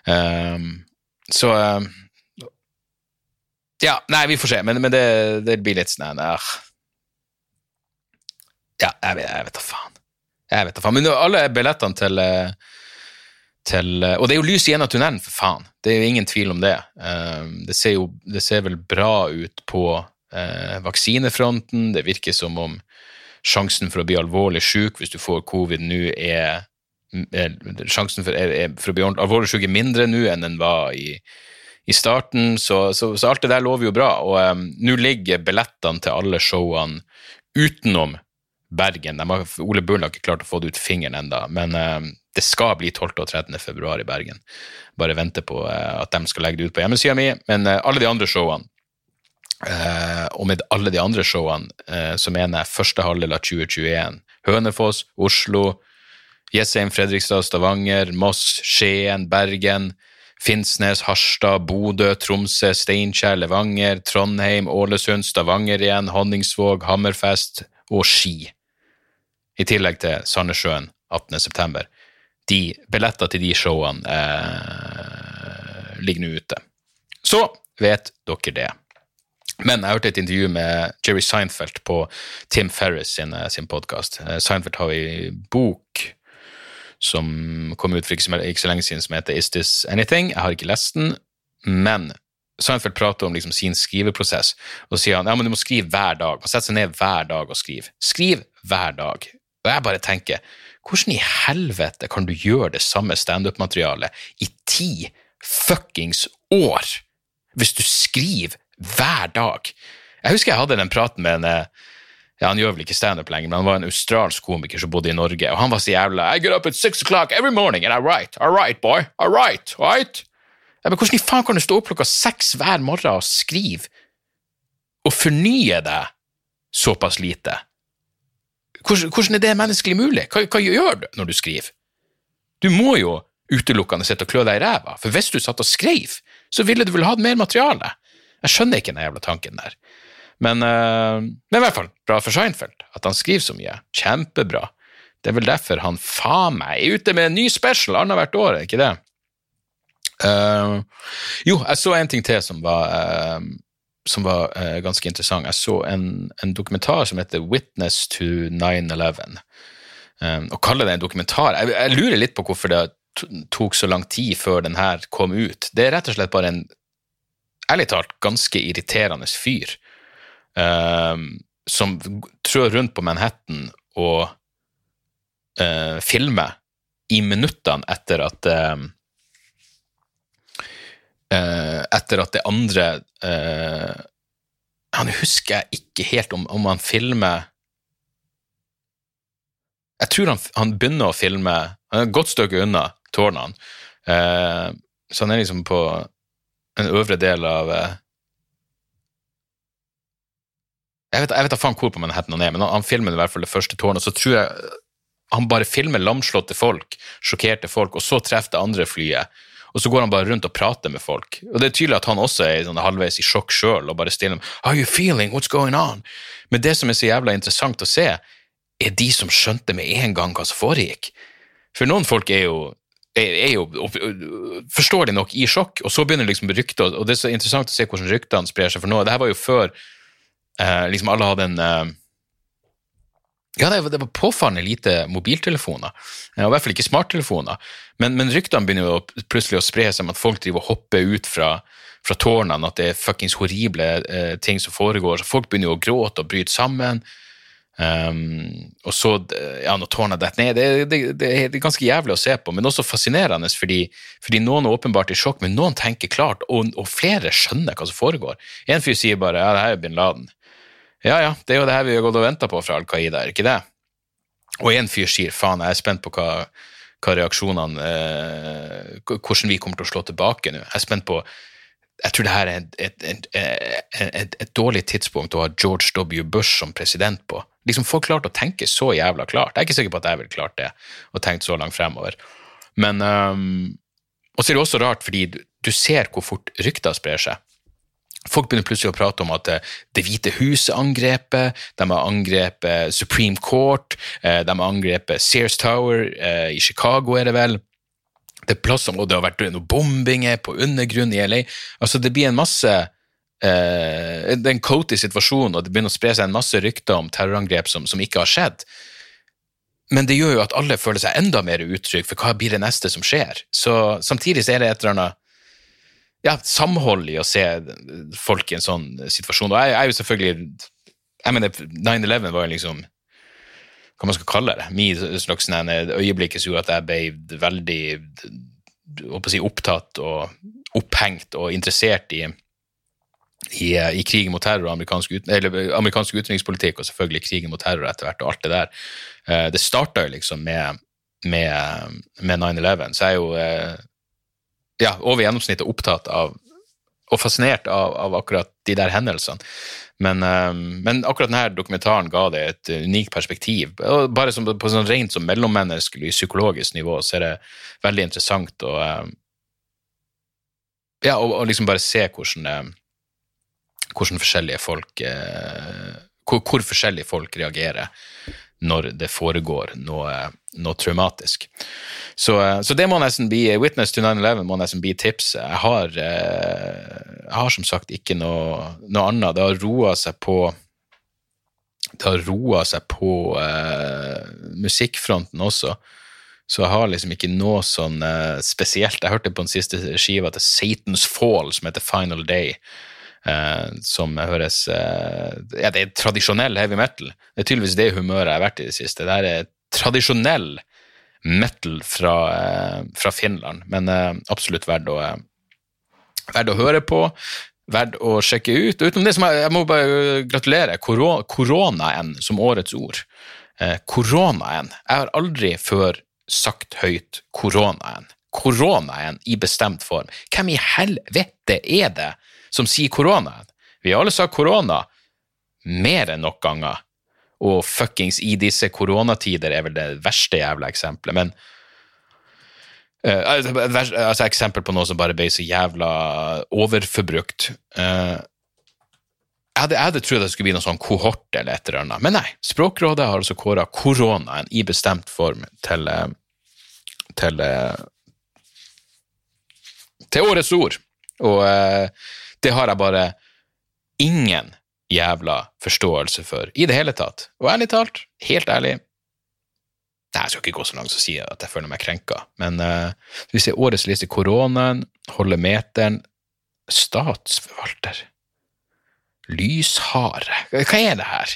Ehm, så ehm, Ja, nei, vi får se, men, men det, det blir litt sånn Ja, jeg vet, jeg vet da faen. Jeg vet da faen. Men alle billettene til eh, til, og det er jo lys igjen av tunnelen, for faen. Det er jo ingen tvil om det. Eh, Det ser, jo, det ser vel bra ut på eh, vaksinefronten. Det virker som om sjansen for å bli alvorlig syk hvis du får covid nå, er Sjansen for, er, er, for å bli alvorlig syk er mindre nå enn den var i, i starten, så, så, så alt det der lover jo bra. Og um, nå ligger billettene til alle showene utenom Bergen. Har, Ole Bull har ikke klart å få det ut fingeren enda, men um, det skal bli 12. og 13. februar i Bergen. Bare vente på uh, at de skal legge det ut på hjemmesida mi. Men uh, alle de andre showene, Uh, og med alle de andre showene, uh, så mener jeg første halvdel av 2021. Hønefoss, Oslo, Jessheim, Fredrikstad, Stavanger, Moss, Skien, Bergen, Finnsnes, Harstad, Bodø, Tromsø, Steinkjer, Levanger, Trondheim, Ålesund, Stavanger igjen, Honningsvåg, Hammerfest og Ski. I tillegg til Sandnessjøen 18.9. De billetter til de showene eh, ligger nå ute. Så vet dere det. Men jeg hørte et intervju med Jerry Seinfeld på Tim Ferris sin, sin podkast. Seinfeld har i bok som kom ut for ikke så, lenge siden, som heter Is This Anything? Jeg har ikke lest den, men Seinfeld prater om liksom sin skriveprosess, og så sier han ja, men du må skrive hver dag. Man setter seg ned hver dag og skriver. Skriv hver dag. Og jeg bare tenker, hvordan i helvete kan du gjøre det samme standup-materialet i ti fuckings år hvis du skriver hver dag? Jeg husker jeg hadde den praten med en eh, ja, Han gjør vel ikke standup lenger, men han var en australsk komiker som bodde i Norge, og han var så jævla I get up at six o'clock every morning and I write. I write, boy. I write. Right? Ja, men hvordan i faen kan du stå opp klokka seks hver morgen og skrive og fornye deg såpass lite? Hvordan, hvordan er det menneskelig mulig? Hva, hva gjør du når du skriver? Du må jo utelukkende sitte og klø deg i ræva, for hvis du satt og skrev, så ville du vel hatt mer materiale. Jeg skjønner ikke den jævla tanken der. Men, uh, men i hvert fall, bra for Seinfeld at han skriver så mye. Kjempebra. Det er vel derfor han faen meg er ute med en ny special annethvert år, er ikke det? Uh, jo, jeg så en ting til som var, uh, som var uh, ganske interessant. Jeg så en, en, dokumentar som heter Witness to 9-11. Um, å kalle det en dokumentar jeg, jeg, lurer litt på hvorfor det tok så lang tid før den her kom ut. Det er rett og slett bare en ærlig talt ganske irriterende fyr som trør rundt på Manhattan og filmer i minuttene etter at eh, etter at det andre eh, Han husker jeg ikke helt om, om han filmer Jeg tror han, han, begynner å filme Han er et godt stykke unna tårnene, eh, så han er liksom på en øvre del av eh, jeg vet, jeg vet faen hvor på Manhattan han er, men han, han filmer i hvert fall det første tårnet. Så tror jeg han bare filmer lamslåtte folk, sjokkerte folk, og så treffer det andre flyet og så går han bare rundt og prater med folk. Og det er tydelig at han også er sånn halvveis i sjokk sjøl og bare stiller dem How you feeling? What's going on? Men det som er så jævla interessant å se, er de som skjønte med en gang hva som foregikk. For noen folk er jo, er, er jo forstår de nok i sjokk, og så begynner liksom rykter, og det er så interessant å se hvordan ryktene sprer seg, for nå, det her var jo før eh, liksom alle hadde en eh, ja, det var, det var, påfallende lite mobiltelefoner, og i hvert fall ikke smarttelefoner. Men, men ryktene begynner jo plutselig å spre seg om at folk driver og hopper ut fra, fra tårnene, at det er fuckings horrible eh, ting som foregår. Så folk begynner jo å gråte og bryte sammen. Um, og så, ja, når tårnet detter ned det, det, det, er ganske jævlig å se på, men også fascinerende, fordi, fordi noen er åpenbart i sjokk, men noen tenker klart, og, og flere skjønner hva som foregår. En fyr sier bare ja, det her er bin Laden. Ja ja, det er jo det her vi har gått og venta på fra Al Qaida, er ikke det? Og en fyr sier faen, jeg er spent på hva, hva reaksjonene eh, Hvordan vi kommer til å slå tilbake nå. Jeg er spent på Jeg tror det her er et, et, et, et, dårlig tidspunkt å ha George W. Bush som president på. Liksom Folk klarte å tenke så jævla klart. Jeg er ikke sikker på at jeg ville klart det, og tenkt så langt fremover. Men um, Og så er det også rart, fordi du, du ser hvor fort rykter sprer seg. Folk begynner plutselig å prate om at eh, Det hvite huset angrepet, de har angrepet Supreme Court, eh, de har angrepet Sears Tower eh, i Chicago, er det vel. Det er plasser, og det har vært noen bombinger på undergrunn i LA. Altså, det blir en masse Det er en coaty situasjon, og det begynner å spre seg en masse rykter om terrorangrep som, som ikke har skjedd. Men det gjør jo at alle føler seg enda mer utrygge, for hva blir det neste som skjer? Så Samtidig så er det et eller annet ja, samhold i å se folk i en sånn situasjon. Og jeg er jo selvfølgelig jeg mener, 9-11 var jo liksom hva man skal kalle det, min slags øyeblikk som gjorde at jeg ble veldig si, opptatt og opphengt og interessert i, i, i krigen mot terror og amerikansk, ut, amerikansk, utenrikspolitikk, og selvfølgelig krigen mot terror etter hvert, og alt det der. Eh, det starta jo liksom med, med, med 9-11, så jeg er jo eh, ja, over gjennomsnittet opptatt av og fascinert av, av akkurat de der hendelsene. Men, um, men, akkurat denne dokumentaren ga det et unikt perspektiv. Og bare som, på sånn rent som mellommenneskelig psykologisk nivå så er det veldig interessant å um, ja, og, og, liksom bare se hvordan, um, hvordan forskjellige folk uh, hvor, hvor, forskjellige folk reagerer når det foregår noe, noe traumatisk. Så, så, det må nesten bli Witness to 9-11 må nesten bli tipset. Jeg har, eh, jeg har som sagt ikke noe, noe annet. Det har roa seg på det har roa seg på uh, musikkfronten også. Så jeg har liksom ikke noe sånn uh, spesielt. Jeg hørte på den siste skiva til Satan's Fall, som heter Final Day. Uh, som høres Ja, det er tradisjonell heavy metal. Det er tydeligvis det humøret jeg har vært i det siste. Det er tradisjonell metal fra, eh, fra Finland, men eh, absolutt verdt å, eh, verdt å høre på. Verdt å sjekke ut. Utenom det som jeg, jeg må bare gratulere koronaen som årets ord. Koronaen. Jeg har aldri før sagt høyt koronaen. Koronaen i bestemt form. Hvem i helvete er det som sier koronaen? Vi har alle sagt korona mer enn nok ganger og fuckings i disse koronatider er vel det verste jævla eksempelet. Men uh, altså eksempel på noe som bare ble så jævla overforbrukt. Uh, jeg hadde, jeg hadde trodd det skulle bli noen sånn kohort eller et eller annet, men nei. Språkrådet har altså kåra koronaen i bestemt form til, eh, til, til årets ord. Og eh, det har jeg bare ingen jævla forståelse for i det hele tatt. Og ærlig talt, helt ærlig Nei, jeg skal ikke gå så langt som å si at jeg føler meg krenka, men uh, vi ser årets liste koronaen, holde meteren, statsforvalter, lyshare, hva er det her?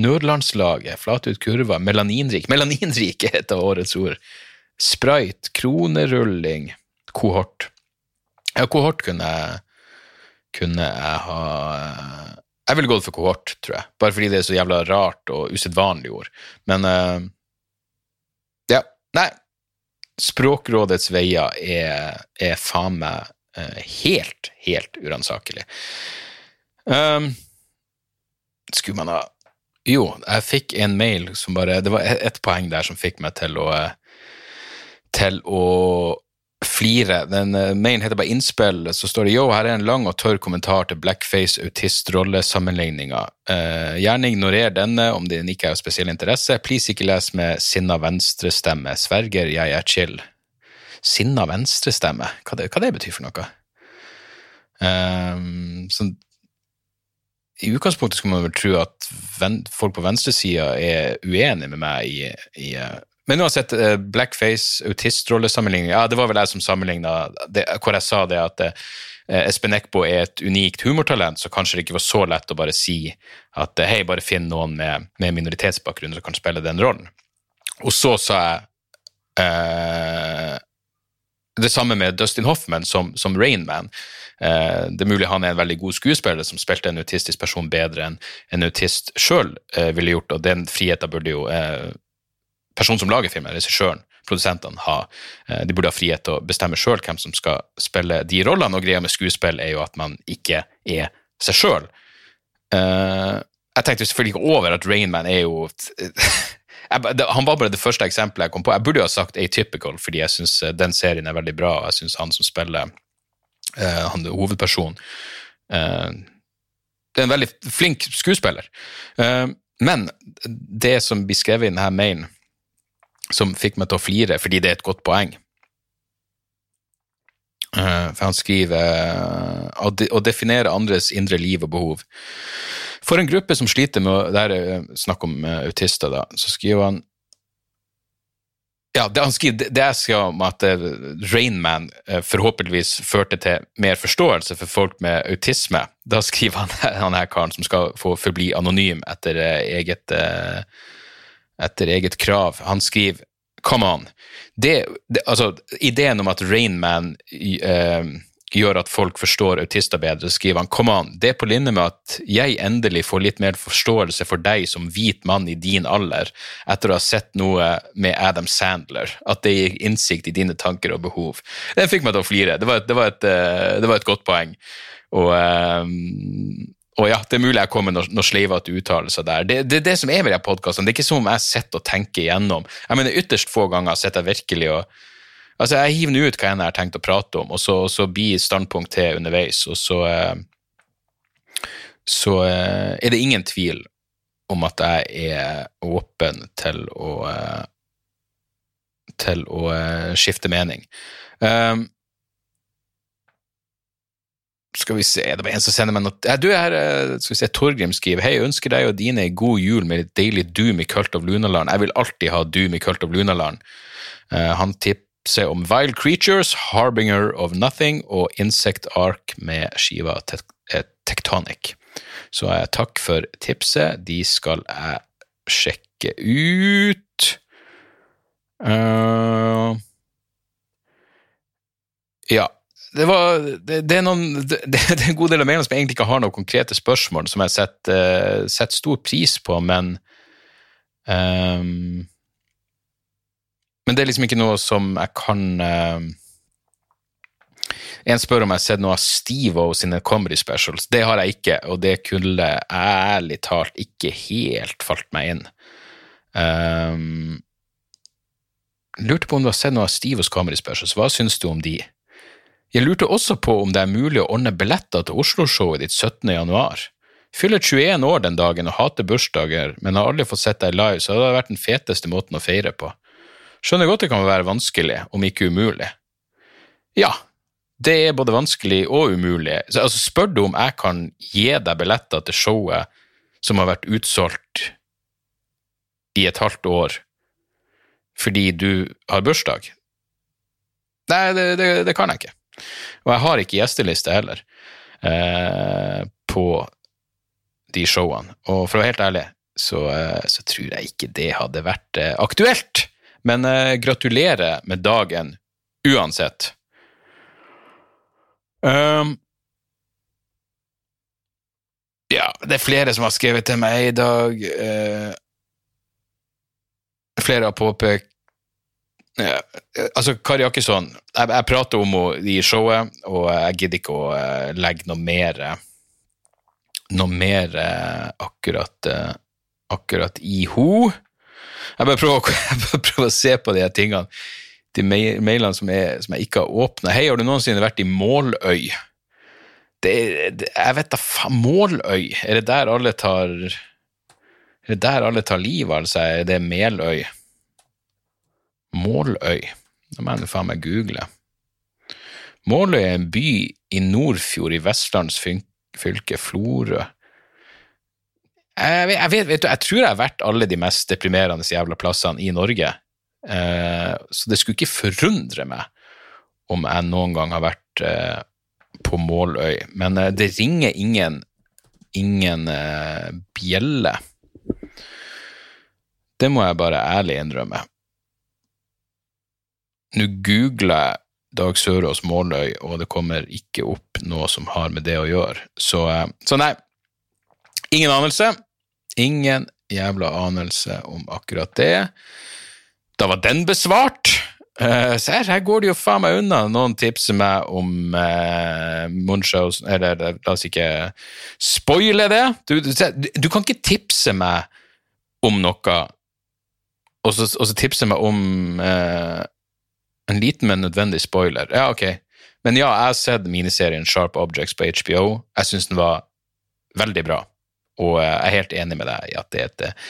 Nødlandslaget, flate ut kurva, melaninrik, melaninrik er et av årets ord, sprite, kronerulling, kohort. Ja, kohort kunne jeg, kunne jeg ha Jeg ville gått for kohort, tror jeg, bare fordi det er så jævla rart og usedvanlig ord, men uh, Nei, Språkrådets veier er, er faen meg uh, helt, helt uransakelig. Um, skulle man ha Jo, jeg fikk en mail som bare Det var ett poeng der som fikk meg til å til å flire. Den uh, mailen heter bare innspill. Så står det yo, her er en lang og tørr kommentar til blackface-autistrollesammenligninga'. Uh, gjerne ignorer denne om den ikke er av spesiell interesse. Please ikke les med sinna venstrestemme. Sverger, jeg er chill. Sinna venstrestemme? Hva det, hva det betyr for noe? Um, sånn, I utgangspunktet skulle man vel tro at ven, folk på venstresida er uenige med meg i, i men uansett, uh, blackface, autistrolle-sammenligning Ja, det var vel jeg som sammenligna hvor jeg sa det at uh, Espen Eckbo er et unikt humortalent, så kanskje det ikke var så lett å bare si at uh, hei, bare finn noen med, med minoritetsbakgrunn som kan spille den rollen. Og så sa jeg det samme med Dustin Hoffman som, som Rainman. Eh, det er mulig han er en veldig god skuespiller som spilte en autistisk person bedre enn en autist sjøl eh, ville gjort, og den friheten burde jo uh, personen som lager filmen, regissøren, produsentene, ha, eh, de burde ha frihet til å bestemme sjøl hvem som skal spille de rollene, og greia med skuespill er jo at man ikke er seg sjøl. Uh, jeg tenkte selvfølgelig ikke over at Rainman er jo Han var bare det første eksempelet jeg kom på. Jeg burde jo ha sagt Atypical, fordi jeg syns eh, den serien er veldig bra, og jeg syns han som spiller han er hovedpersonen Det er en veldig flink skuespiller. men det som blir skrevet i denne mailen, som fikk meg til å flire, fordi det er et godt poeng. Uh, for han skriver uh, å, definere andres indre liv og behov. For en gruppe som sliter med Det er uh, snakk om autister, da. Så skriver han ja, det, han skriver, det jeg skrev om at Rainman forhåpentligvis førte til mer forståelse for folk med autisme. Da skriver han, han her karen, som skal få forbli anonym etter eget etter eget krav. Han skriver Come on. Det, det, altså, ideen om at Rainman uh, gjør at folk forstår autister bedre, skriver han Come on. Det er på linje med at jeg endelig får litt mer forståelse for deg som hvit mann i din alder, etter å ha sett noe med Adam Sandler. At det gir innsikt i dine tanker og behov. Den fikk meg til å flire. Det var et, det var et, uh, det var et godt poeng. Og um, og ja, det er mulig jeg kommer med noen, noen sleivete uttalelser der. Det er det, det, som er ved de podkastene. Det er ikke som om jeg sitter og tenker igjennom. Jeg mener, Ytterst få ganger sitter jeg virkelig og Altså, Jeg hiver nå ut hva jeg har tenkt å prate om, og så, så blir standpunkt til underveis, og så eh, Så eh, er det ingen tvil om at jeg er åpen til å eh, til å skifte mening. Um, skal vi se, det var en som sender meg noe Du er eh, skal vi se, Torgrim skriver Hei, ønsker deg og dine god jul med litt deilig Doom i Cult of Lunaland. Jeg vil alltid ha Doom i Cult of Lunaland. Uh, han tipser om Vile Creatures, Harbinger of Nothing og Insect Ark med skiva te eh, Tectonic. Så uh, takk for tipset. De skal jeg sjekke ut. Uh, ja det, var, det, det, er noen, det, er en god del av mailene som egentlig ikke har noen konkrete spørsmål, som jeg setter, uh, setter stor pris på, men um, Men det er liksom ikke noe som jeg kan um, En spør om jeg har sett noe av Steve-O sine comedy specials. Det har jeg ikke, og det kunne ærlig talt ikke helt falt meg inn. Um, lurte på om du har sett noe av Steve-Os comedy specials. Hva syns du om de? Jeg lurte også på om det er mulig å ordne billetter til Oslo-showet ditt 17. januar. Fyller 21 år den dagen og hater bursdager, men har aldri fått sett deg live, så det hadde vært den feteste måten å feire på. Skjønner godt det kan være vanskelig, om ikke umulig. Ja, det er både vanskelig og umulig. Så, altså, spør du om jeg kan gi deg billetter til showet som har vært utsolgt i et halvt år fordi du har bursdag? Nei, det, det, det kan jeg ikke. Og jeg har ikke gjesteliste heller eh, på de showene. Og for å være helt ærlig, så, eh, så tror jeg ikke det hadde vært eh, aktuelt. Men eh, gratulerer med dagen uansett. Um, ja, det er flere som har skrevet til meg i dag. Eh, flere har påpekt ja, altså, Kari Jakkesson, jeg, jeg, prater om henne i showet, og jeg gidder ikke å uh, legge noe mer Noe mer uh, akkurat, akkurat i henne. Jeg bare prøver, prøver å se på de tingene de mailene som, er, som jeg ikke har åpna. Hei, har du noensinne vært i Måløy? Det, det, jeg vet da faen Måløy? Er det der alle tar Er det der alle tar livet, altså? Er det Meløy? Måløy? Da må jeg faen meg google. Måløy er en by i Nordfjord i Vestlands fylke, Florø. Jeg, jeg, vet, vet du, jeg tror jeg har vært alle de mest deprimerende jævla plassene i Norge. Eh, så det skulle ikke forundre meg om jeg noen gang har vært eh, på Måløy. Men eh, det ringer ingen, ingen bjelle. Det må jeg bare ærlig innrømme. Nå googler Dag Sørås Måløy, og det kommer ikke opp noe som har med det å gjøre. Så, så nei, ingen anelse. Ingen jævla anelse om akkurat det. Da var den besvart. Uh, se her, her går det jo faen meg unna. Noen tipser meg om uh, Munchausen Eller la oss ikke spoile det. Du, du, du, kan ikke tipse meg om noe, og så, og så tipse meg om uh, en liten, men nødvendig spoiler. Ja, ok. Men ja, jeg har sett miniserien Sharp Objects på HBO. Jeg syns den var veldig bra. Og jeg er helt enig med deg i at det er et eh,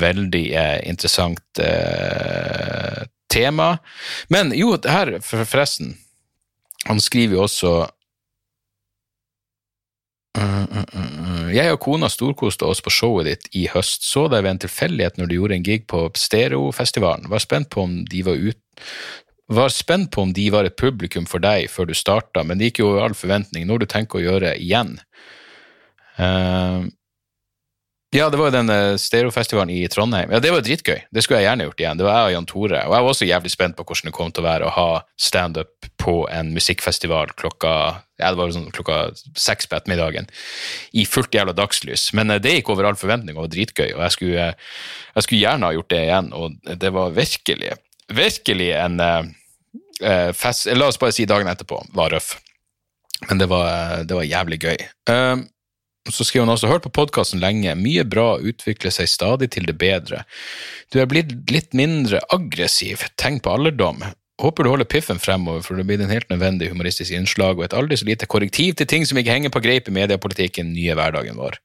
veldig eh, interessant eh, tema. Men jo, her forresten Han skriver jo også jeg og kona storkoste oss på showet ditt i høst. Så deg ved en tilfeldighet når du gjorde en gig på Stereofestivalen. Var spent på om de var ut var spent på om de var et publikum for deg før du starta, men det gikk jo over all forventning. Når du tenker å gjøre igjen? Uh, ja, det var jo den eh, stereofestivalen i Trondheim. Ja, Det var dritgøy. Det skulle jeg gjerne gjort igjen. Det var jeg og Jan Tore. Og jeg var også jævlig spent på hvordan det kom til å være å ha standup på en musikkfestival klokka ja, det var sånn klokka seks på ettermiddagen i fullt jævla dagslys. Men eh, det gikk over all forventning og var dritgøy, og jeg skulle, jeg skulle, gjerne ha gjort det igjen. Og det var virkelig, virkelig en uh, fest La oss bare si dagen etterpå var røff. Men det var, det var jævlig gøy. Uh, så skriver han også hørt på podkasten lenge, mye bra utvikler seg stadig til det bedre. Du er blitt litt mindre aggressiv, Tenk på alderdom. Håper du holder piffen fremover, for det blir en helt nødvendig humoristisk innslag og et aldri så lite korrektiv til ting som ikke henger på greip i mediepolitikken nye hverdagen vår.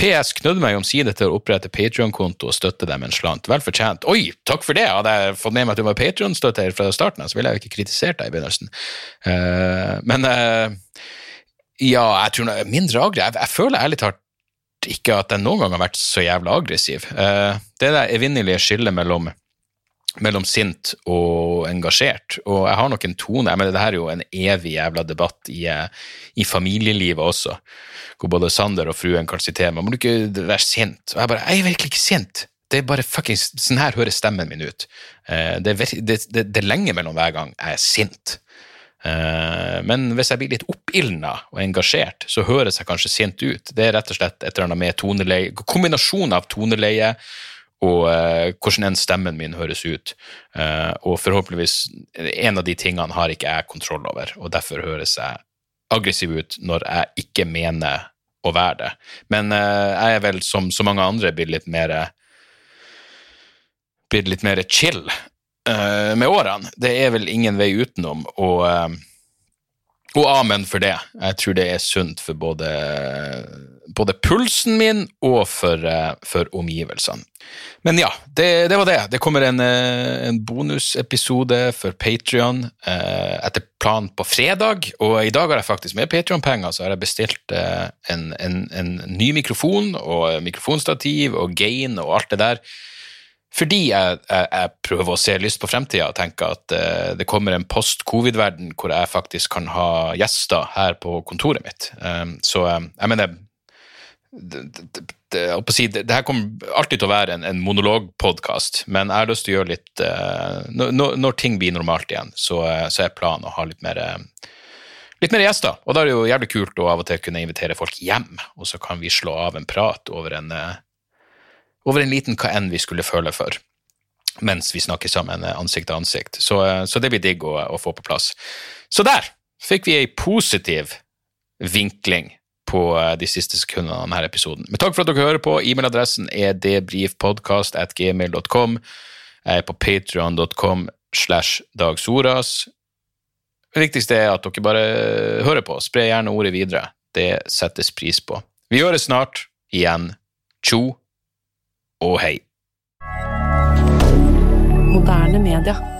PS knødde meg omsider til å opprette Patrion-konto og støtte dem en slant. Vel fortjent. Oi, takk for det! Hadde jeg fått med meg at du var Patrion-støtter fra starten av, så ville jeg jo ikke kritisert deg i begynnelsen. Uh, men uh, ja, jeg tror mindre aggressiv. Jeg, jeg, føler ærlig talt ikke at jeg noen gang har vært så jævla aggressiv. Uh, det der evinnelige skillet mellom, mellom sint og engasjert, og jeg har nok en tone men det her er jo en evig jævla debatt i, i familielivet også, hvor både Sander og fruen kan si til meg må du ikke være sint, og jeg bare jeg er virkelig ikke sint. Det er bare fuckings, Sånn her høres stemmen min ut. Uh, det, er, det, det, det er lenge mellom hver gang jeg er sint. Eh, men hvis jeg blir litt oppildna og engasjert, så høres jeg kanskje sint ut. Det er rett og slett et eller annet med toneleie, kombinasjon av toneleie og uh, hvordan enn stemmen min høres ut. Uh, og forhåpentligvis en av de tingene har ikke jeg kontroll over, og derfor høres jeg aggressiv ut når jeg ikke mener å være det. Men uh, jeg er vel, som så mange andre, blitt litt mer blitt litt mer chill uh, med årene. Det er vel ingen vei utenom. Og, uh, og amen for det. Jeg tror det er sunt for både, både pulsen min og for, eh, for omgivelsene. Men ja, det, det, var det. Det kommer en, eh, en bonusepisode for Patrion eh, etter planen på fredag. Og i dag har jeg faktisk med Patrion-penger så har jeg bestilt eh, en, en, en, ny mikrofon og mikrofonstativ og gain og alt det der. Fordi jeg, jeg, jeg prøver å se lyst på fremtida og tenker at eh, det kommer en post-covid-verden hvor jeg faktisk kan ha gjester her på kontoret mitt. Um, så jeg mener det, det, det, si, det, her kommer alltid til å være en, en monologpodkast, men jeg har lyst til å gjøre litt uh, når, når, ting blir normalt igjen, så, uh, så er planen å ha litt mer, uh, litt mer gjester. Og da er det jo jævlig kult å av og til kunne invitere folk hjem, og så kan vi slå av en prat over en, over en liten hva enn vi skulle føle for. Mens vi snakker sammen ansikt til ansikt. Så, så det blir digg å, å få på plass. Så der fikk vi ei positiv vinkling på eh, de siste sekundene av denne episoden. Men takk for at dere hører på. E-mailadressen er debrifpodkast.gmail.com. Jeg er på patrion.com slash dagsoras. Det viktigste er at dere bare hører på. Spre gjerne ordet videre. Det settes pris på. Vi høres snart igjen. Tjo og hei. Moderne media.